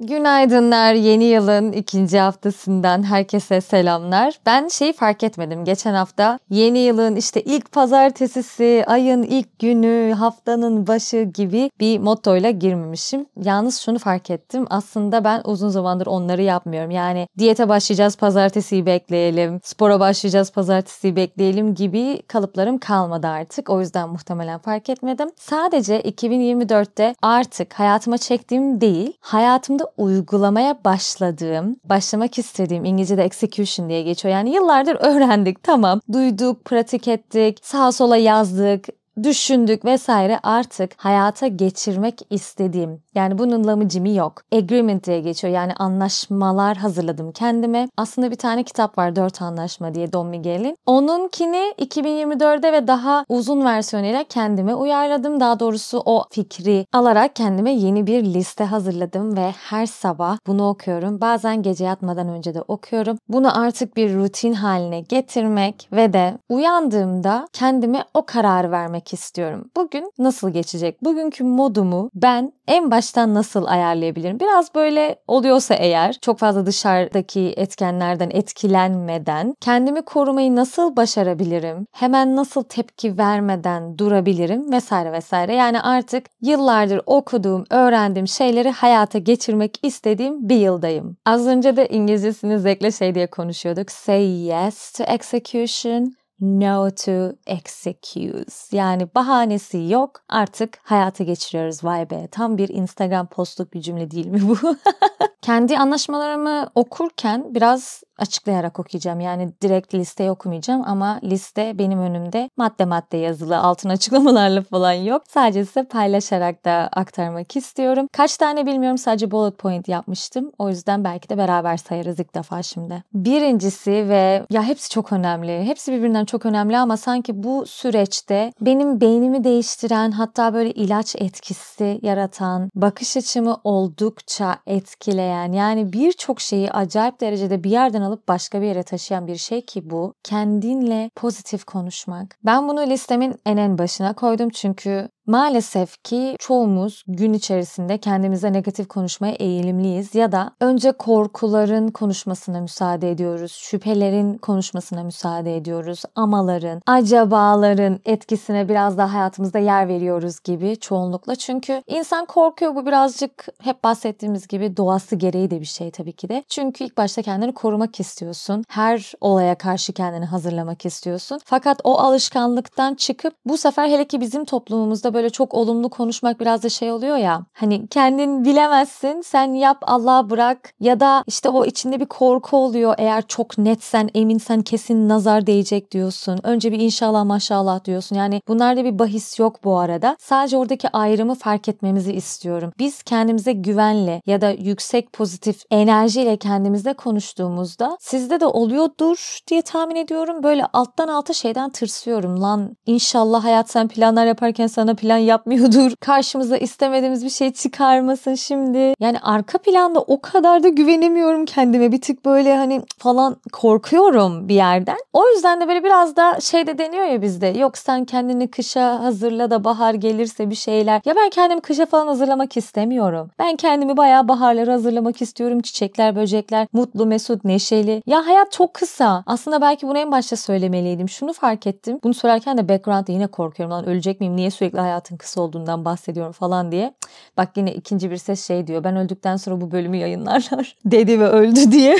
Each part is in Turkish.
Günaydınlar yeni yılın ikinci haftasından herkese selamlar. Ben şeyi fark etmedim geçen hafta yeni yılın işte ilk pazartesisi, ayın ilk günü, haftanın başı gibi bir mottoyla girmemişim. Yalnız şunu fark ettim aslında ben uzun zamandır onları yapmıyorum. Yani diyete başlayacağız pazartesiyi bekleyelim, spora başlayacağız pazartesiyi bekleyelim gibi kalıplarım kalmadı artık. O yüzden muhtemelen fark etmedim. Sadece 2024'te artık hayatıma çektiğim değil, hayatımda uygulamaya başladığım, başlamak istediğim İngilizce'de execution diye geçiyor. Yani yıllardır öğrendik tamam. Duyduk, pratik ettik, sağa sola yazdık, düşündük vesaire artık hayata geçirmek istediğim yani bunun lamıcımı yok. Agreement diye geçiyor yani anlaşmalar hazırladım kendime. Aslında bir tane kitap var Dört Anlaşma diye Don Miguel'in. Onunkini 2024'de ve daha uzun versiyonuyla kendime uyarladım. Daha doğrusu o fikri alarak kendime yeni bir liste hazırladım ve her sabah bunu okuyorum. Bazen gece yatmadan önce de okuyorum. Bunu artık bir rutin haline getirmek ve de uyandığımda kendime o kararı vermek öğrenmek istiyorum. Bugün nasıl geçecek? Bugünkü modumu ben en baştan nasıl ayarlayabilirim? Biraz böyle oluyorsa eğer çok fazla dışarıdaki etkenlerden etkilenmeden kendimi korumayı nasıl başarabilirim? Hemen nasıl tepki vermeden durabilirim vesaire vesaire. Yani artık yıllardır okuduğum, öğrendiğim şeyleri hayata geçirmek istediğim bir yıldayım. Az önce de İngilizcesini Zek'le şey diye konuşuyorduk. Say yes to execution no to excuse. Yani bahanesi yok. Artık hayata geçiriyoruz. Vay be. Tam bir Instagram postluk bir cümle değil mi bu? Kendi anlaşmalarımı okurken biraz açıklayarak okuyacağım. Yani direkt listeyi okumayacağım ama liste benim önümde madde madde yazılı altın açıklamalarla falan yok. Sadece size paylaşarak da aktarmak istiyorum. Kaç tane bilmiyorum sadece bullet point yapmıştım. O yüzden belki de beraber sayarız ilk defa şimdi. Birincisi ve ya hepsi çok önemli. Hepsi birbirinden çok önemli ama sanki bu süreçte benim beynimi değiştiren hatta böyle ilaç etkisi yaratan, bakış açımı oldukça etkileyen yani birçok şeyi acayip derecede bir yerden alıp başka bir yere taşıyan bir şey ki bu. Kendinle pozitif konuşmak. Ben bunu listemin en en başına koydum çünkü Maalesef ki çoğumuz gün içerisinde kendimize negatif konuşmaya eğilimliyiz ya da önce korkuların konuşmasına müsaade ediyoruz, şüphelerin konuşmasına müsaade ediyoruz, amaların, acabaların etkisine biraz daha hayatımızda yer veriyoruz gibi çoğunlukla. Çünkü insan korkuyor bu birazcık hep bahsettiğimiz gibi doğası gereği de bir şey tabii ki de. Çünkü ilk başta kendini korumak istiyorsun. Her olaya karşı kendini hazırlamak istiyorsun. Fakat o alışkanlıktan çıkıp bu sefer hele ki bizim toplumumuzda böyle çok olumlu konuşmak biraz da şey oluyor ya. Hani kendin bilemezsin sen yap Allah'a bırak ya da işte o içinde bir korku oluyor. Eğer çok netsen eminsen kesin nazar değecek diyorsun. Önce bir inşallah maşallah diyorsun. Yani bunlarda bir bahis yok bu arada. Sadece oradaki ayrımı fark etmemizi istiyorum. Biz kendimize güvenle ya da yüksek pozitif enerjiyle kendimizle konuştuğumuzda sizde de oluyordur diye tahmin ediyorum. Böyle alttan alta şeyden tırsıyorum. Lan inşallah hayat sen planlar yaparken sana plan plan yapmıyordur. Karşımıza istemediğimiz bir şey çıkarmasın şimdi. Yani arka planda o kadar da güvenemiyorum kendime. Bir tık böyle hani falan korkuyorum bir yerden. O yüzden de böyle biraz da şey de deniyor ya bizde. Yok sen kendini kışa hazırla da bahar gelirse bir şeyler. Ya ben kendimi kışa falan hazırlamak istemiyorum. Ben kendimi bayağı baharlara hazırlamak istiyorum. Çiçekler, böcekler, mutlu, mesut, neşeli. Ya hayat çok kısa. Aslında belki bunu en başta söylemeliydim. Şunu fark ettim. Bunu söylerken de background'da yine korkuyorum. Lan ölecek miyim? Niye sürekli hayat hayatın kısa olduğundan bahsediyorum falan diye. Bak yine ikinci bir ses şey diyor. Ben öldükten sonra bu bölümü yayınlarlar. Dedi ve öldü diye.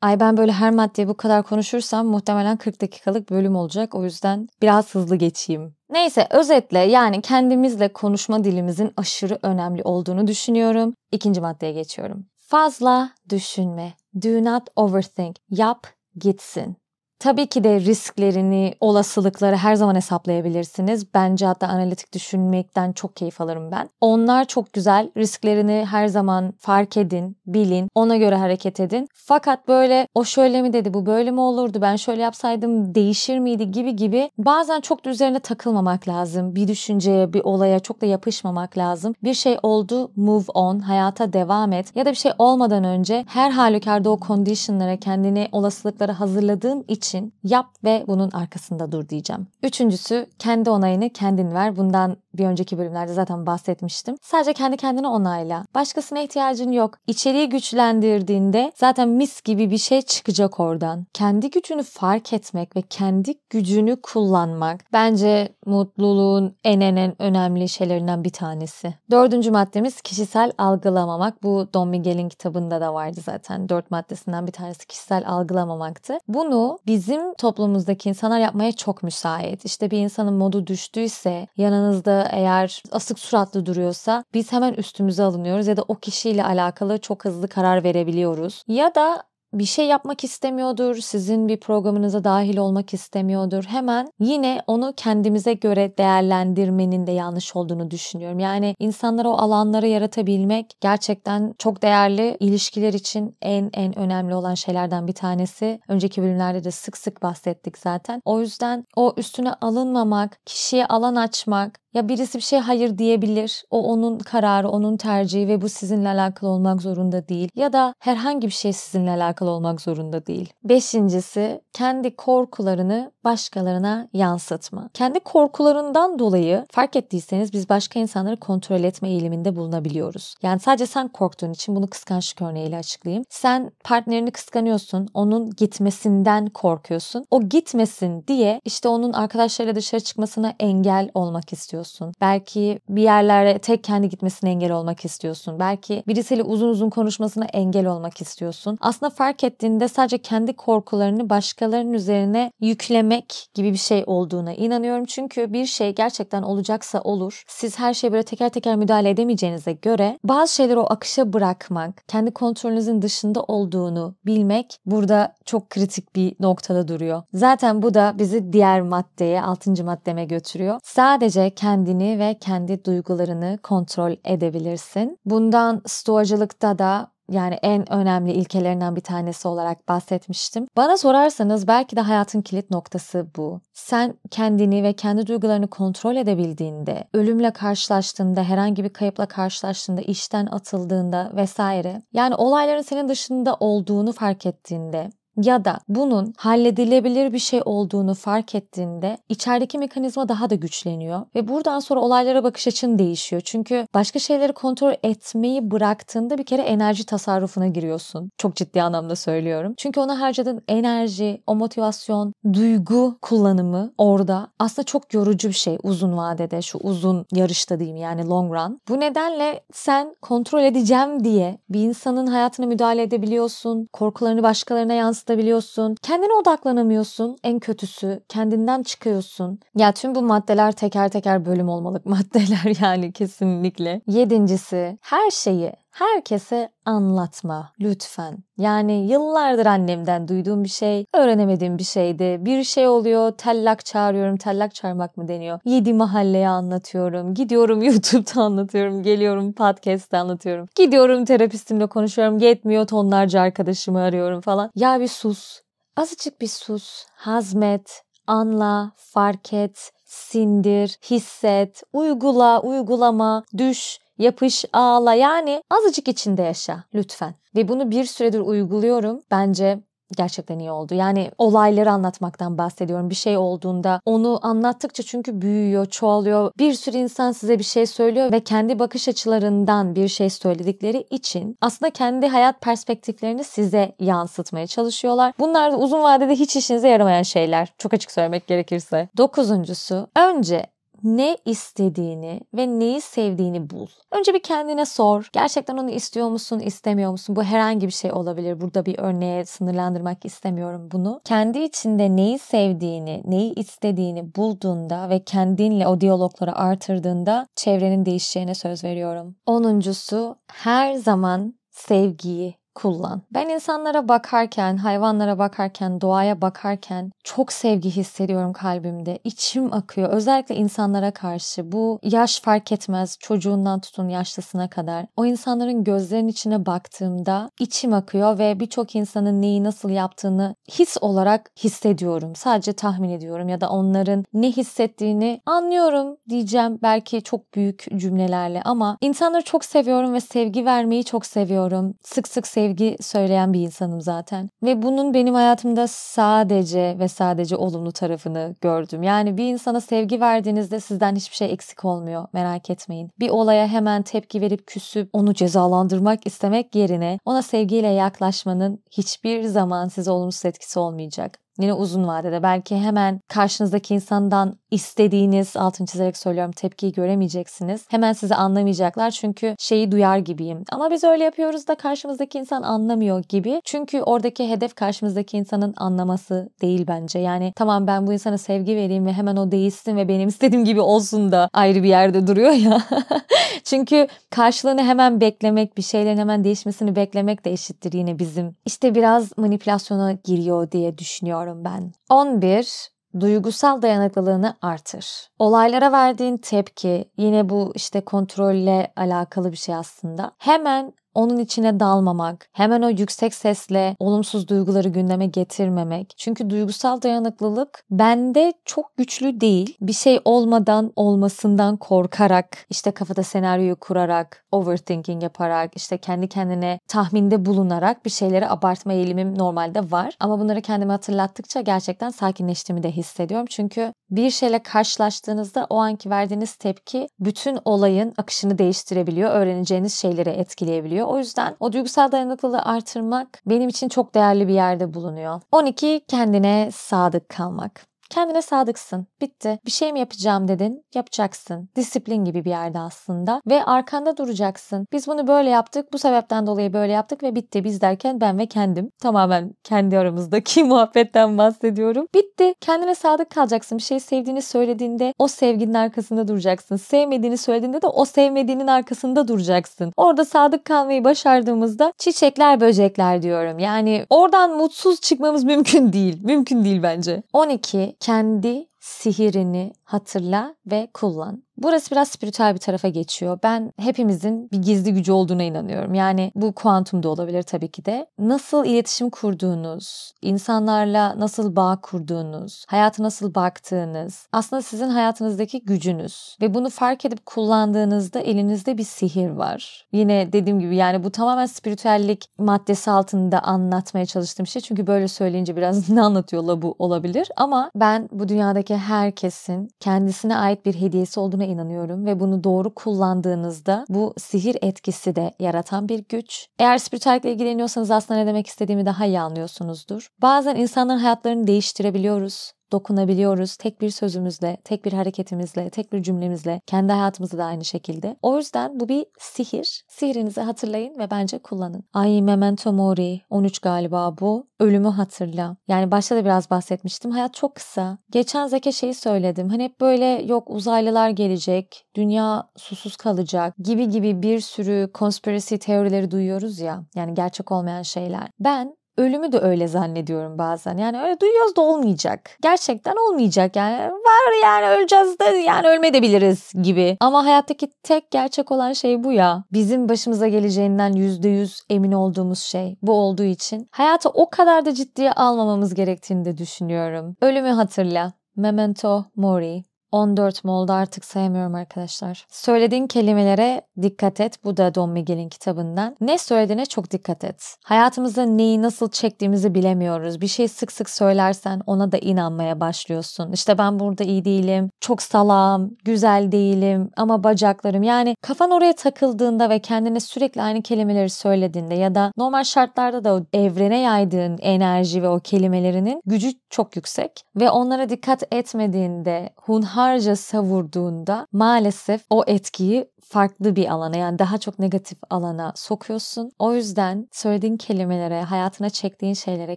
Ay ben böyle her maddeye bu kadar konuşursam muhtemelen 40 dakikalık bölüm olacak. O yüzden biraz hızlı geçeyim. Neyse özetle yani kendimizle konuşma dilimizin aşırı önemli olduğunu düşünüyorum. İkinci maddeye geçiyorum. Fazla düşünme. Do not overthink. Yap gitsin. Tabii ki de risklerini, olasılıkları her zaman hesaplayabilirsiniz. Bence hatta analitik düşünmekten çok keyif alırım ben. Onlar çok güzel. Risklerini her zaman fark edin, bilin, ona göre hareket edin. Fakat böyle o şöyle mi dedi, bu böyle mi olurdu, ben şöyle yapsaydım değişir miydi gibi gibi bazen çok da üzerine takılmamak lazım. Bir düşünceye, bir olaya çok da yapışmamak lazım. Bir şey oldu, move on, hayata devam et. Ya da bir şey olmadan önce her halükarda o conditionlara kendini olasılıklara hazırladığın için için yap ve bunun arkasında dur diyeceğim. Üçüncüsü kendi onayını kendin ver. Bundan bir önceki bölümlerde zaten bahsetmiştim. Sadece kendi kendine onayla. Başkasına ihtiyacın yok. İçeriği güçlendirdiğinde zaten mis gibi bir şey çıkacak oradan. Kendi gücünü fark etmek ve kendi gücünü kullanmak bence mutluluğun en en en önemli şeylerinden bir tanesi. Dördüncü maddemiz kişisel algılamamak. Bu Don Miguel'in kitabında da vardı zaten. Dört maddesinden bir tanesi kişisel algılamamaktı. Bunu bizim toplumumuzdaki insanlar yapmaya çok müsait. İşte bir insanın modu düştüyse, yanınızda eğer asık suratlı duruyorsa biz hemen üstümüze alınıyoruz ya da o kişiyle alakalı çok hızlı karar verebiliyoruz. Ya da bir şey yapmak istemiyordur, sizin bir programınıza dahil olmak istemiyordur. Hemen yine onu kendimize göre değerlendirmenin de yanlış olduğunu düşünüyorum. Yani insanlara o alanları yaratabilmek gerçekten çok değerli. ilişkiler için en en önemli olan şeylerden bir tanesi. Önceki bölümlerde de sık sık bahsettik zaten. O yüzden o üstüne alınmamak, kişiye alan açmak, ya birisi bir şey hayır diyebilir. O onun kararı, onun tercihi ve bu sizinle alakalı olmak zorunda değil. Ya da herhangi bir şey sizinle alakalı olmak zorunda değil. Beşincisi kendi korkularını başkalarına yansıtma. Kendi korkularından dolayı fark ettiyseniz biz başka insanları kontrol etme eğiliminde bulunabiliyoruz. Yani sadece sen korktuğun için bunu kıskançlık örneğiyle açıklayayım. Sen partnerini kıskanıyorsun, onun gitmesinden korkuyorsun. O gitmesin diye işte onun arkadaşlarıyla dışarı çıkmasına engel olmak istiyorsun. Belki bir yerlere tek kendi gitmesine engel olmak istiyorsun. Belki birisiyle uzun uzun konuşmasına engel olmak istiyorsun. Aslında fark ettiğinde sadece kendi korkularını başkalarının üzerine yüklemek gibi bir şey olduğuna inanıyorum. Çünkü bir şey gerçekten olacaksa olur. Siz her şeye böyle teker teker müdahale edemeyeceğinize göre bazı şeyleri o akışa bırakmak, kendi kontrolünüzün dışında olduğunu bilmek burada çok kritik bir noktada duruyor. Zaten bu da bizi diğer maddeye, altıncı maddeme götürüyor. Sadece kendi kendini ve kendi duygularını kontrol edebilirsin. Bundan stoacılıkta da yani en önemli ilkelerinden bir tanesi olarak bahsetmiştim. Bana sorarsanız belki de hayatın kilit noktası bu. Sen kendini ve kendi duygularını kontrol edebildiğinde, ölümle karşılaştığında, herhangi bir kayıpla karşılaştığında, işten atıldığında vesaire. Yani olayların senin dışında olduğunu fark ettiğinde ya da bunun halledilebilir bir şey olduğunu fark ettiğinde içerideki mekanizma daha da güçleniyor ve buradan sonra olaylara bakış açın değişiyor. Çünkü başka şeyleri kontrol etmeyi bıraktığında bir kere enerji tasarrufuna giriyorsun. Çok ciddi anlamda söylüyorum. Çünkü ona harcadığın enerji, o motivasyon, duygu kullanımı orada aslında çok yorucu bir şey uzun vadede, şu uzun yarışta diyeyim yani long run. Bu nedenle sen kontrol edeceğim diye bir insanın hayatına müdahale edebiliyorsun. Korkularını başkalarına yansıtabiliyorsun yansıtabiliyorsun. Kendine odaklanamıyorsun. En kötüsü kendinden çıkıyorsun. Ya tüm bu maddeler teker teker bölüm olmalık maddeler yani kesinlikle. Yedincisi her şeyi herkese anlatma lütfen. Yani yıllardır annemden duyduğum bir şey, öğrenemediğim bir şeydi. Bir şey oluyor, tellak çağırıyorum, tellak çağırmak mı deniyor? Yedi mahalleye anlatıyorum, gidiyorum YouTube'da anlatıyorum, geliyorum podcast'ta anlatıyorum. Gidiyorum terapistimle konuşuyorum, yetmiyor tonlarca arkadaşımı arıyorum falan. Ya bir sus, azıcık bir sus, hazmet, anla, fark et, sindir, hisset, uygula, uygulama, düş, yapış, ağla yani azıcık içinde yaşa lütfen. Ve bunu bir süredir uyguluyorum. Bence gerçekten iyi oldu. Yani olayları anlatmaktan bahsediyorum. Bir şey olduğunda onu anlattıkça çünkü büyüyor, çoğalıyor. Bir sürü insan size bir şey söylüyor ve kendi bakış açılarından bir şey söyledikleri için aslında kendi hayat perspektiflerini size yansıtmaya çalışıyorlar. Bunlar da uzun vadede hiç işinize yaramayan şeyler. Çok açık söylemek gerekirse. Dokuzuncusu önce ne istediğini ve neyi sevdiğini bul. Önce bir kendine sor. Gerçekten onu istiyor musun, istemiyor musun? Bu herhangi bir şey olabilir. Burada bir örneğe sınırlandırmak istemiyorum bunu. Kendi içinde neyi sevdiğini, neyi istediğini bulduğunda ve kendinle o diyalogları artırdığında çevrenin değişeceğine söz veriyorum. Onuncusu her zaman sevgiyi kullan. Ben insanlara bakarken, hayvanlara bakarken, doğaya bakarken çok sevgi hissediyorum kalbimde. İçim akıyor. Özellikle insanlara karşı. Bu yaş fark etmez. Çocuğundan tutun yaşlısına kadar. O insanların gözlerinin içine baktığımda içim akıyor ve birçok insanın neyi nasıl yaptığını his olarak hissediyorum. Sadece tahmin ediyorum ya da onların ne hissettiğini anlıyorum diyeceğim. Belki çok büyük cümlelerle ama insanları çok seviyorum ve sevgi vermeyi çok seviyorum. Sık sık sevgi sevgi söyleyen bir insanım zaten. Ve bunun benim hayatımda sadece ve sadece olumlu tarafını gördüm. Yani bir insana sevgi verdiğinizde sizden hiçbir şey eksik olmuyor. Merak etmeyin. Bir olaya hemen tepki verip küsüp onu cezalandırmak istemek yerine ona sevgiyle yaklaşmanın hiçbir zaman size olumsuz etkisi olmayacak. Yine uzun vadede belki hemen karşınızdaki insandan istediğiniz, altın çizerek söylüyorum tepkiyi göremeyeceksiniz. Hemen sizi anlamayacaklar çünkü şeyi duyar gibiyim. Ama biz öyle yapıyoruz da karşımızdaki insan anlamıyor gibi. Çünkü oradaki hedef karşımızdaki insanın anlaması değil bence. Yani tamam ben bu insana sevgi vereyim ve hemen o değişsin ve benim istediğim gibi olsun da ayrı bir yerde duruyor ya. çünkü karşılığını hemen beklemek, bir şeylerin hemen değişmesini beklemek de eşittir yine bizim. İşte biraz manipülasyona giriyor diye düşünüyorum ben. 11 duygusal dayanıklılığını artır. Olaylara verdiğin tepki yine bu işte kontrolle alakalı bir şey aslında. Hemen onun içine dalmamak, hemen o yüksek sesle olumsuz duyguları gündeme getirmemek. Çünkü duygusal dayanıklılık bende çok güçlü değil. Bir şey olmadan olmasından korkarak, işte kafada senaryoyu kurarak, overthinking yaparak, işte kendi kendine tahminde bulunarak bir şeyleri abartma eğilimim normalde var. Ama bunları kendime hatırlattıkça gerçekten sakinleştiğimi de hissediyorum. Çünkü bir şeyle karşılaştığınızda o anki verdiğiniz tepki bütün olayın akışını değiştirebiliyor, öğreneceğiniz şeyleri etkileyebiliyor. O yüzden o duygusal dayanıklılığı artırmak benim için çok değerli bir yerde bulunuyor. 12 kendine sadık kalmak. Kendine sadıksın. Bitti. Bir şey mi yapacağım dedin? Yapacaksın. Disiplin gibi bir yerde aslında. Ve arkanda duracaksın. Biz bunu böyle yaptık. Bu sebepten dolayı böyle yaptık ve bitti. Biz derken ben ve kendim. Tamamen kendi aramızdaki muhabbetten bahsediyorum. Bitti. Kendine sadık kalacaksın. Bir şey sevdiğini söylediğinde o sevginin arkasında duracaksın. Sevmediğini söylediğinde de o sevmediğinin arkasında duracaksın. Orada sadık kalmayı başardığımızda çiçekler böcekler diyorum. Yani oradan mutsuz çıkmamız mümkün değil. Mümkün değil bence. 12 kendi sihirini hatırla ve kullan. Burası biraz spiritüel bir tarafa geçiyor. Ben hepimizin bir gizli gücü olduğuna inanıyorum. Yani bu kuantum da olabilir tabii ki de. Nasıl iletişim kurduğunuz, insanlarla nasıl bağ kurduğunuz, hayata nasıl baktığınız aslında sizin hayatınızdaki gücünüz. Ve bunu fark edip kullandığınızda elinizde bir sihir var. Yine dediğim gibi yani bu tamamen spiritüellik maddesi altında anlatmaya çalıştığım şey. Çünkü böyle söyleyince biraz ne anlatıyorlar bu olabilir. Ama ben bu dünyadaki herkesin kendisine ait bir hediyesi olduğuna inanıyorum ve bunu doğru kullandığınızda bu sihir etkisi de yaratan bir güç. Eğer spiritüellikle ilgileniyorsanız aslında ne demek istediğimi daha iyi anlıyorsunuzdur. Bazen insanların hayatlarını değiştirebiliyoruz dokunabiliyoruz. Tek bir sözümüzle, tek bir hareketimizle, tek bir cümlemizle, kendi hayatımızda da aynı şekilde. O yüzden bu bir sihir. Sihirinizi hatırlayın ve bence kullanın. Ay Memento Mori 13 galiba bu. Ölümü hatırla. Yani başta da biraz bahsetmiştim. Hayat çok kısa. Geçen Zeke şeyi söyledim. Hani hep böyle yok uzaylılar gelecek, dünya susuz kalacak gibi gibi bir sürü conspiracy teorileri duyuyoruz ya. Yani gerçek olmayan şeyler. Ben Ölümü de öyle zannediyorum bazen. Yani öyle duyuyoruz da olmayacak. Gerçekten olmayacak yani. Var yani öleceğiz de yani ölmeyebiliriz gibi. Ama hayattaki tek gerçek olan şey bu ya. Bizim başımıza geleceğinden %100 emin olduğumuz şey. Bu olduğu için hayatı o kadar da ciddiye almamamız gerektiğini de düşünüyorum. Ölümü hatırla. Memento Mori. 14 molda artık sayamıyorum arkadaşlar. Söylediğin kelimelere dikkat et. Bu da Don Miguel'in kitabından. Ne söylediğine çok dikkat et. Hayatımızda neyi nasıl çektiğimizi bilemiyoruz. Bir şey sık sık söylersen ona da inanmaya başlıyorsun. İşte ben burada iyi değilim, çok salam, güzel değilim ama bacaklarım. Yani kafan oraya takıldığında ve kendine sürekli aynı kelimeleri söylediğinde ya da normal şartlarda da o evrene yaydığın enerji ve o kelimelerinin gücü çok yüksek ve onlara dikkat etmediğinde hunhar hunharca savurduğunda maalesef o etkiyi farklı bir alana yani daha çok negatif alana sokuyorsun. O yüzden söylediğin kelimelere, hayatına çektiğin şeylere,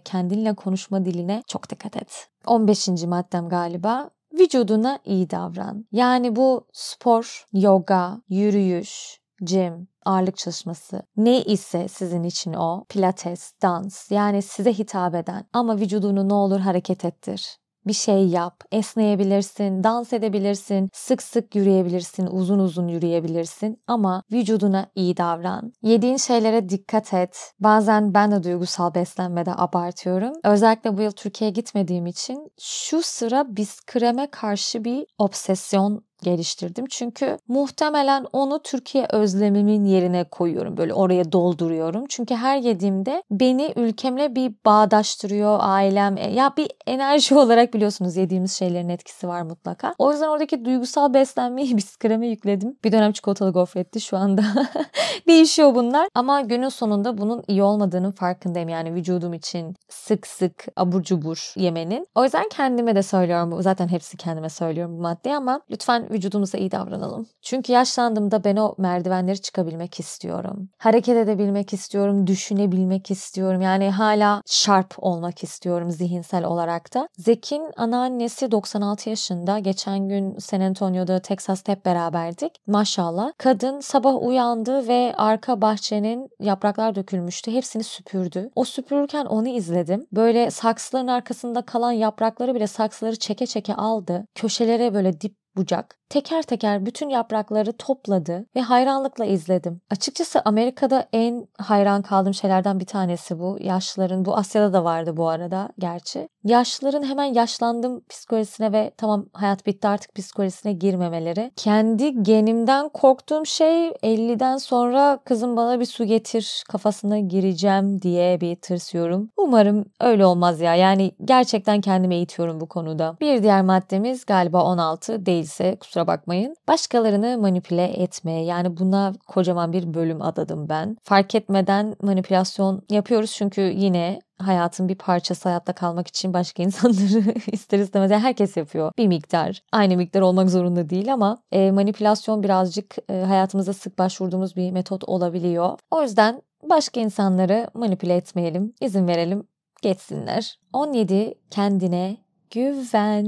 kendinle konuşma diline çok dikkat et. 15. maddem galiba vücuduna iyi davran. Yani bu spor, yoga, yürüyüş, gym, ağırlık çalışması ne ise sizin için o pilates, dans yani size hitap eden ama vücudunu ne olur hareket ettir bir şey yap. Esneyebilirsin, dans edebilirsin, sık sık yürüyebilirsin, uzun uzun yürüyebilirsin ama vücuduna iyi davran. Yediğin şeylere dikkat et. Bazen ben de duygusal beslenmede abartıyorum. Özellikle bu yıl Türkiye'ye gitmediğim için şu sıra biskreme karşı bir obsesyon geliştirdim. Çünkü muhtemelen onu Türkiye özlemimin yerine koyuyorum. Böyle oraya dolduruyorum. Çünkü her yediğimde beni ülkemle bir bağdaştırıyor ailem. E, ya bir enerji olarak biliyorsunuz yediğimiz şeylerin etkisi var mutlaka. O yüzden oradaki duygusal beslenmeyi biskreme yükledim. Bir dönem çikolatalı gofretti şu anda. Değişiyor bunlar. Ama günün sonunda bunun iyi olmadığının farkındayım. Yani vücudum için sık sık abur cubur yemenin. O yüzden kendime de söylüyorum. Zaten hepsi kendime söylüyorum bu maddeyi ama lütfen vücudumuza iyi davranalım. Çünkü yaşlandığımda ben o merdivenleri çıkabilmek istiyorum. Hareket edebilmek istiyorum, düşünebilmek istiyorum. Yani hala sharp olmak istiyorum zihinsel olarak da. Zek'in anneannesi 96 yaşında. Geçen gün San Antonio'da, Texas'ta hep beraberdik. Maşallah. Kadın sabah uyandı ve arka bahçenin yapraklar dökülmüştü. Hepsini süpürdü. O süpürürken onu izledim. Böyle saksıların arkasında kalan yaprakları bile saksıları çeke çeke aldı. Köşelere böyle dip bucak teker teker bütün yaprakları topladı ve hayranlıkla izledim. Açıkçası Amerika'da en hayran kaldığım şeylerden bir tanesi bu. Yaşlıların, bu Asya'da da vardı bu arada gerçi. Yaşlıların hemen yaşlandım psikolojisine ve tamam hayat bitti artık psikolojisine girmemeleri. Kendi genimden korktuğum şey 50'den sonra kızım bana bir su getir kafasına gireceğim diye bir tırsıyorum. Umarım öyle olmaz ya. Yani gerçekten kendimi eğitiyorum bu konuda. Bir diğer maddemiz galiba 16 değilse kusura kusura bakmayın. Başkalarını manipüle etmeye yani buna kocaman bir bölüm adadım ben. Fark etmeden manipülasyon yapıyoruz çünkü yine hayatın bir parçası hayatta kalmak için başka insanları ister istemez yani herkes yapıyor bir miktar. Aynı miktar olmak zorunda değil ama e, manipülasyon birazcık e, hayatımızda sık başvurduğumuz bir metot olabiliyor. O yüzden başka insanları manipüle etmeyelim, izin verelim geçsinler. 17 kendine Güven.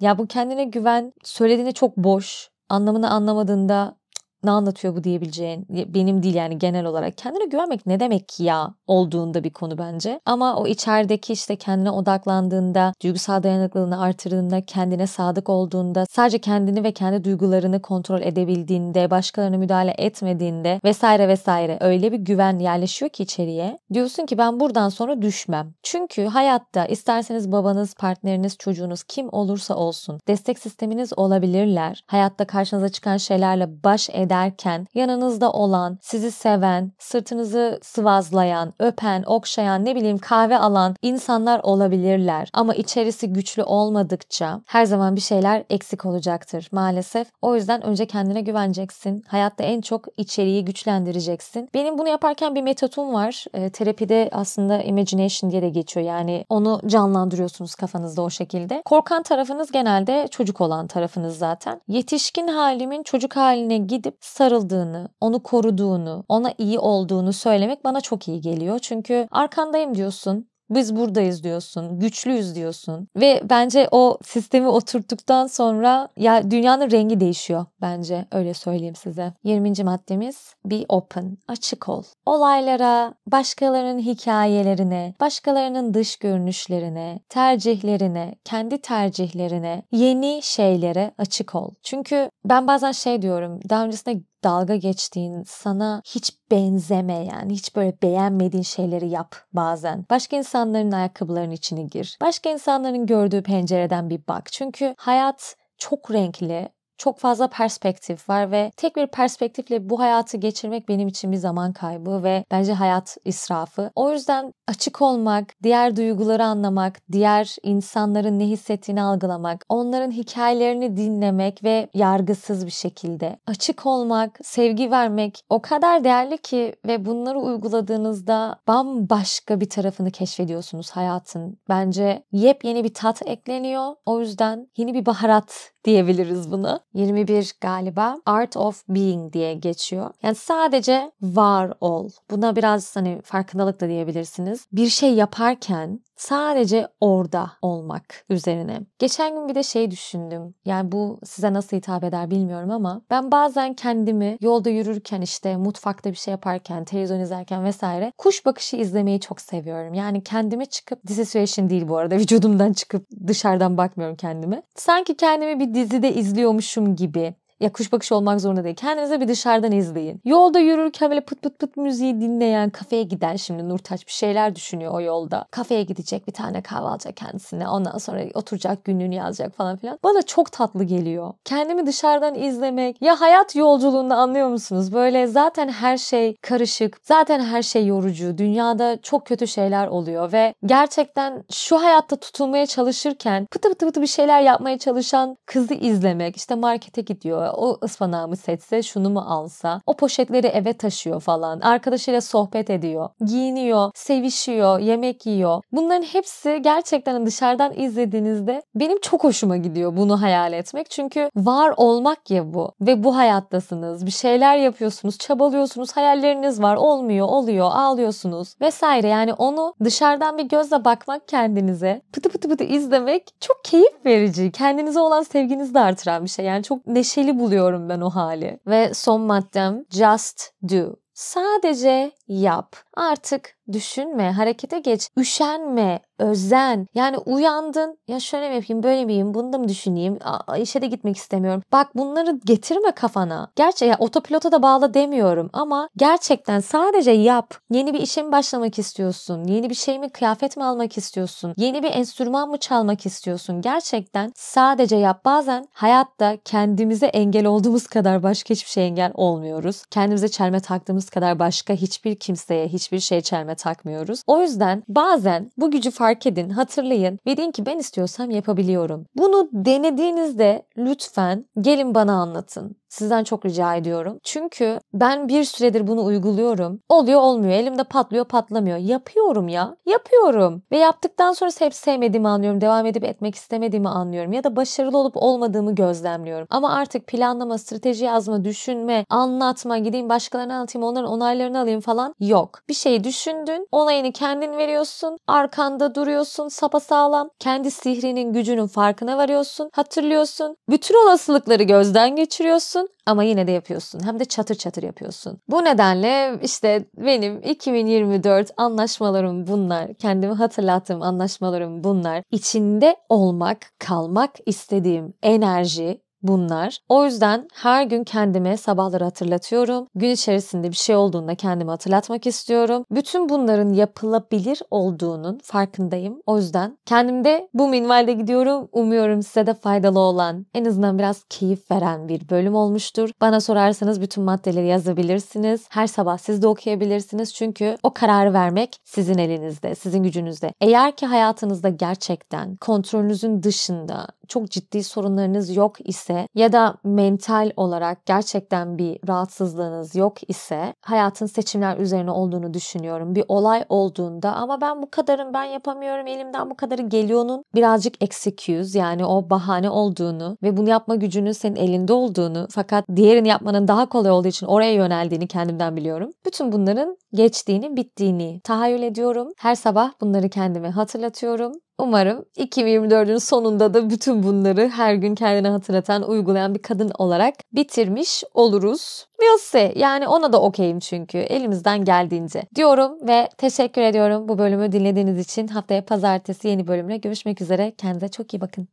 Ya bu kendine güven söylediğinde çok boş. Anlamını anlamadığında ne anlatıyor bu diyebileceğin benim değil yani genel olarak kendine güvenmek ne demek ya olduğunda bir konu bence. Ama o içerideki işte kendine odaklandığında, duygusal dayanıklılığını artırdığında, kendine sadık olduğunda, sadece kendini ve kendi duygularını kontrol edebildiğinde, başkalarına müdahale etmediğinde vesaire vesaire öyle bir güven yerleşiyor ki içeriye. Diyorsun ki ben buradan sonra düşmem. Çünkü hayatta isterseniz babanız, partneriniz, çocuğunuz kim olursa olsun destek sisteminiz olabilirler. Hayatta karşınıza çıkan şeylerle baş eden ederken yanınızda olan, sizi seven, sırtınızı sıvazlayan, öpen, okşayan, ne bileyim kahve alan insanlar olabilirler. Ama içerisi güçlü olmadıkça her zaman bir şeyler eksik olacaktır maalesef. O yüzden önce kendine güveneceksin. Hayatta en çok içeriği güçlendireceksin. Benim bunu yaparken bir metodum var. E, terapide aslında imagination diye de geçiyor. Yani onu canlandırıyorsunuz kafanızda o şekilde. Korkan tarafınız genelde çocuk olan tarafınız zaten. Yetişkin halimin çocuk haline gidip sarıldığını, onu koruduğunu, ona iyi olduğunu söylemek bana çok iyi geliyor. Çünkü arkandayım diyorsun. Biz buradayız diyorsun, güçlüyüz diyorsun ve bence o sistemi oturttuktan sonra ya dünyanın rengi değişiyor bence öyle söyleyeyim size. 20. maddemiz be open, açık ol. Olaylara, başkalarının hikayelerine, başkalarının dış görünüşlerine, tercihlerine, kendi tercihlerine, yeni şeylere açık ol. Çünkü ben bazen şey diyorum, daha öncesinde dalga geçtiğin, sana hiç benzemeyen, hiç böyle beğenmediğin şeyleri yap bazen. Başka insanların ayakkabılarının içine gir. Başka insanların gördüğü pencereden bir bak. Çünkü hayat çok renkli, çok fazla perspektif var ve tek bir perspektifle bu hayatı geçirmek benim için bir zaman kaybı ve bence hayat israfı. O yüzden açık olmak, diğer duyguları anlamak, diğer insanların ne hissettiğini algılamak, onların hikayelerini dinlemek ve yargısız bir şekilde açık olmak, sevgi vermek o kadar değerli ki ve bunları uyguladığınızda bambaşka bir tarafını keşfediyorsunuz hayatın. Bence yepyeni bir tat ekleniyor. O yüzden yeni bir baharat diyebiliriz bunu. 21 galiba Art of Being diye geçiyor. Yani sadece var ol. Buna biraz hani farkındalık da diyebilirsiniz. Bir şey yaparken sadece orada olmak üzerine. Geçen gün bir de şey düşündüm. Yani bu size nasıl hitap eder bilmiyorum ama ben bazen kendimi yolda yürürken işte mutfakta bir şey yaparken, televizyon izlerken vesaire kuş bakışı izlemeyi çok seviyorum. Yani kendime çıkıp dissociation değil bu arada vücudumdan çıkıp dışarıdan bakmıyorum kendime. Sanki kendimi bir dizide izliyormuşum gibi ya kuş bakışı olmak zorunda değil. Kendinize bir dışarıdan izleyin. Yolda yürürken böyle pıt pıt pıt müziği dinleyen, kafeye giden şimdi Nurtaç bir şeyler düşünüyor o yolda. Kafeye gidecek bir tane kahve alacak kendisine. Ondan sonra oturacak günlüğünü yazacak falan filan. Bana çok tatlı geliyor. Kendimi dışarıdan izlemek. Ya hayat yolculuğunda anlıyor musunuz? Böyle zaten her şey karışık. Zaten her şey yorucu. Dünyada çok kötü şeyler oluyor ve gerçekten şu hayatta tutulmaya çalışırken pıtı pıtı pıtı bir şeyler yapmaya çalışan kızı izlemek. İşte markete gidiyor. O ıspanağımı seçse şunu mu alsa? O poşetleri eve taşıyor falan. Arkadaşıyla sohbet ediyor. Giyiniyor, sevişiyor, yemek yiyor. Bunların hepsi gerçekten dışarıdan izlediğinizde benim çok hoşuma gidiyor bunu hayal etmek. Çünkü var olmak ya bu. Ve bu hayattasınız. Bir şeyler yapıyorsunuz, çabalıyorsunuz, hayalleriniz var. Olmuyor, oluyor, ağlıyorsunuz vesaire. Yani onu dışarıdan bir gözle bakmak kendinize, pıtı pıtı pıtı izlemek çok keyif verici. Kendinize olan sevginizi de artıran bir şey. Yani çok neşeli buluyorum ben o hali. Ve son maddem just do. Sadece yap. Artık düşünme, harekete geç, üşenme, özen. Yani uyandın, ya şöyle mi yapayım, böyle mi yapayım, bunu da mı düşüneyim, Aa, işe de gitmek istemiyorum. Bak bunları getirme kafana. Gerçi ya otopilota da bağla demiyorum ama gerçekten sadece yap. Yeni bir işe mi başlamak istiyorsun? Yeni bir şey mi, kıyafet mi almak istiyorsun? Yeni bir enstrüman mı çalmak istiyorsun? Gerçekten sadece yap. Bazen hayatta kendimize engel olduğumuz kadar başka hiçbir şey engel olmuyoruz. Kendimize çelme taktığımız kadar başka hiçbir kimseye, hiçbir şey çelme takmıyoruz. O yüzden bazen bu gücü fark edin, hatırlayın ve deyin ki ben istiyorsam yapabiliyorum. Bunu denediğinizde lütfen gelin bana anlatın. Sizden çok rica ediyorum. Çünkü ben bir süredir bunu uyguluyorum. Oluyor olmuyor. Elimde patlıyor patlamıyor. Yapıyorum ya. Yapıyorum. Ve yaptıktan sonra hep sevmediğimi anlıyorum. Devam edip etmek istemediğimi anlıyorum. Ya da başarılı olup olmadığımı gözlemliyorum. Ama artık planlama, strateji yazma, düşünme, anlatma, gideyim başkalarına anlatayım, onların onaylarını alayım falan yok. Bir şeyi düşündün, onayını kendin veriyorsun, arkanda duruyorsun sapasağlam. Kendi sihrinin, gücünün farkına varıyorsun, hatırlıyorsun. Bütün olasılıkları gözden geçiriyorsun ama yine de yapıyorsun. Hem de çatır çatır yapıyorsun. Bu nedenle işte benim 2024 anlaşmalarım bunlar. Kendimi hatırlattığım anlaşmalarım bunlar. İçinde olmak, kalmak istediğim enerji, bunlar. O yüzden her gün kendime sabahları hatırlatıyorum. Gün içerisinde bir şey olduğunda kendimi hatırlatmak istiyorum. Bütün bunların yapılabilir olduğunun farkındayım. O yüzden kendimde bu minvalde gidiyorum. Umuyorum size de faydalı olan, en azından biraz keyif veren bir bölüm olmuştur. Bana sorarsanız bütün maddeleri yazabilirsiniz. Her sabah siz de okuyabilirsiniz. Çünkü o kararı vermek sizin elinizde, sizin gücünüzde. Eğer ki hayatınızda gerçekten kontrolünüzün dışında çok ciddi sorunlarınız yok ise ya da mental olarak gerçekten bir rahatsızlığınız yok ise hayatın seçimler üzerine olduğunu düşünüyorum. Bir olay olduğunda ama ben bu kadarım ben yapamıyorum elimden bu kadarı geliyor'nun birazcık excuse yani o bahane olduğunu ve bunu yapma gücünün senin elinde olduğunu fakat diğerini yapmanın daha kolay olduğu için oraya yöneldiğini kendimden biliyorum. Bütün bunların geçtiğini, bittiğini tahayyül ediyorum. Her sabah bunları kendime hatırlatıyorum Umarım 2024'ün sonunda da bütün bunları her gün kendine hatırlatan, uygulayan bir kadın olarak bitirmiş oluruz. See. Yani ona da okeyim çünkü elimizden geldiğince diyorum ve teşekkür ediyorum bu bölümü dinlediğiniz için. Haftaya pazartesi yeni bölümle görüşmek üzere. Kendinize çok iyi bakın.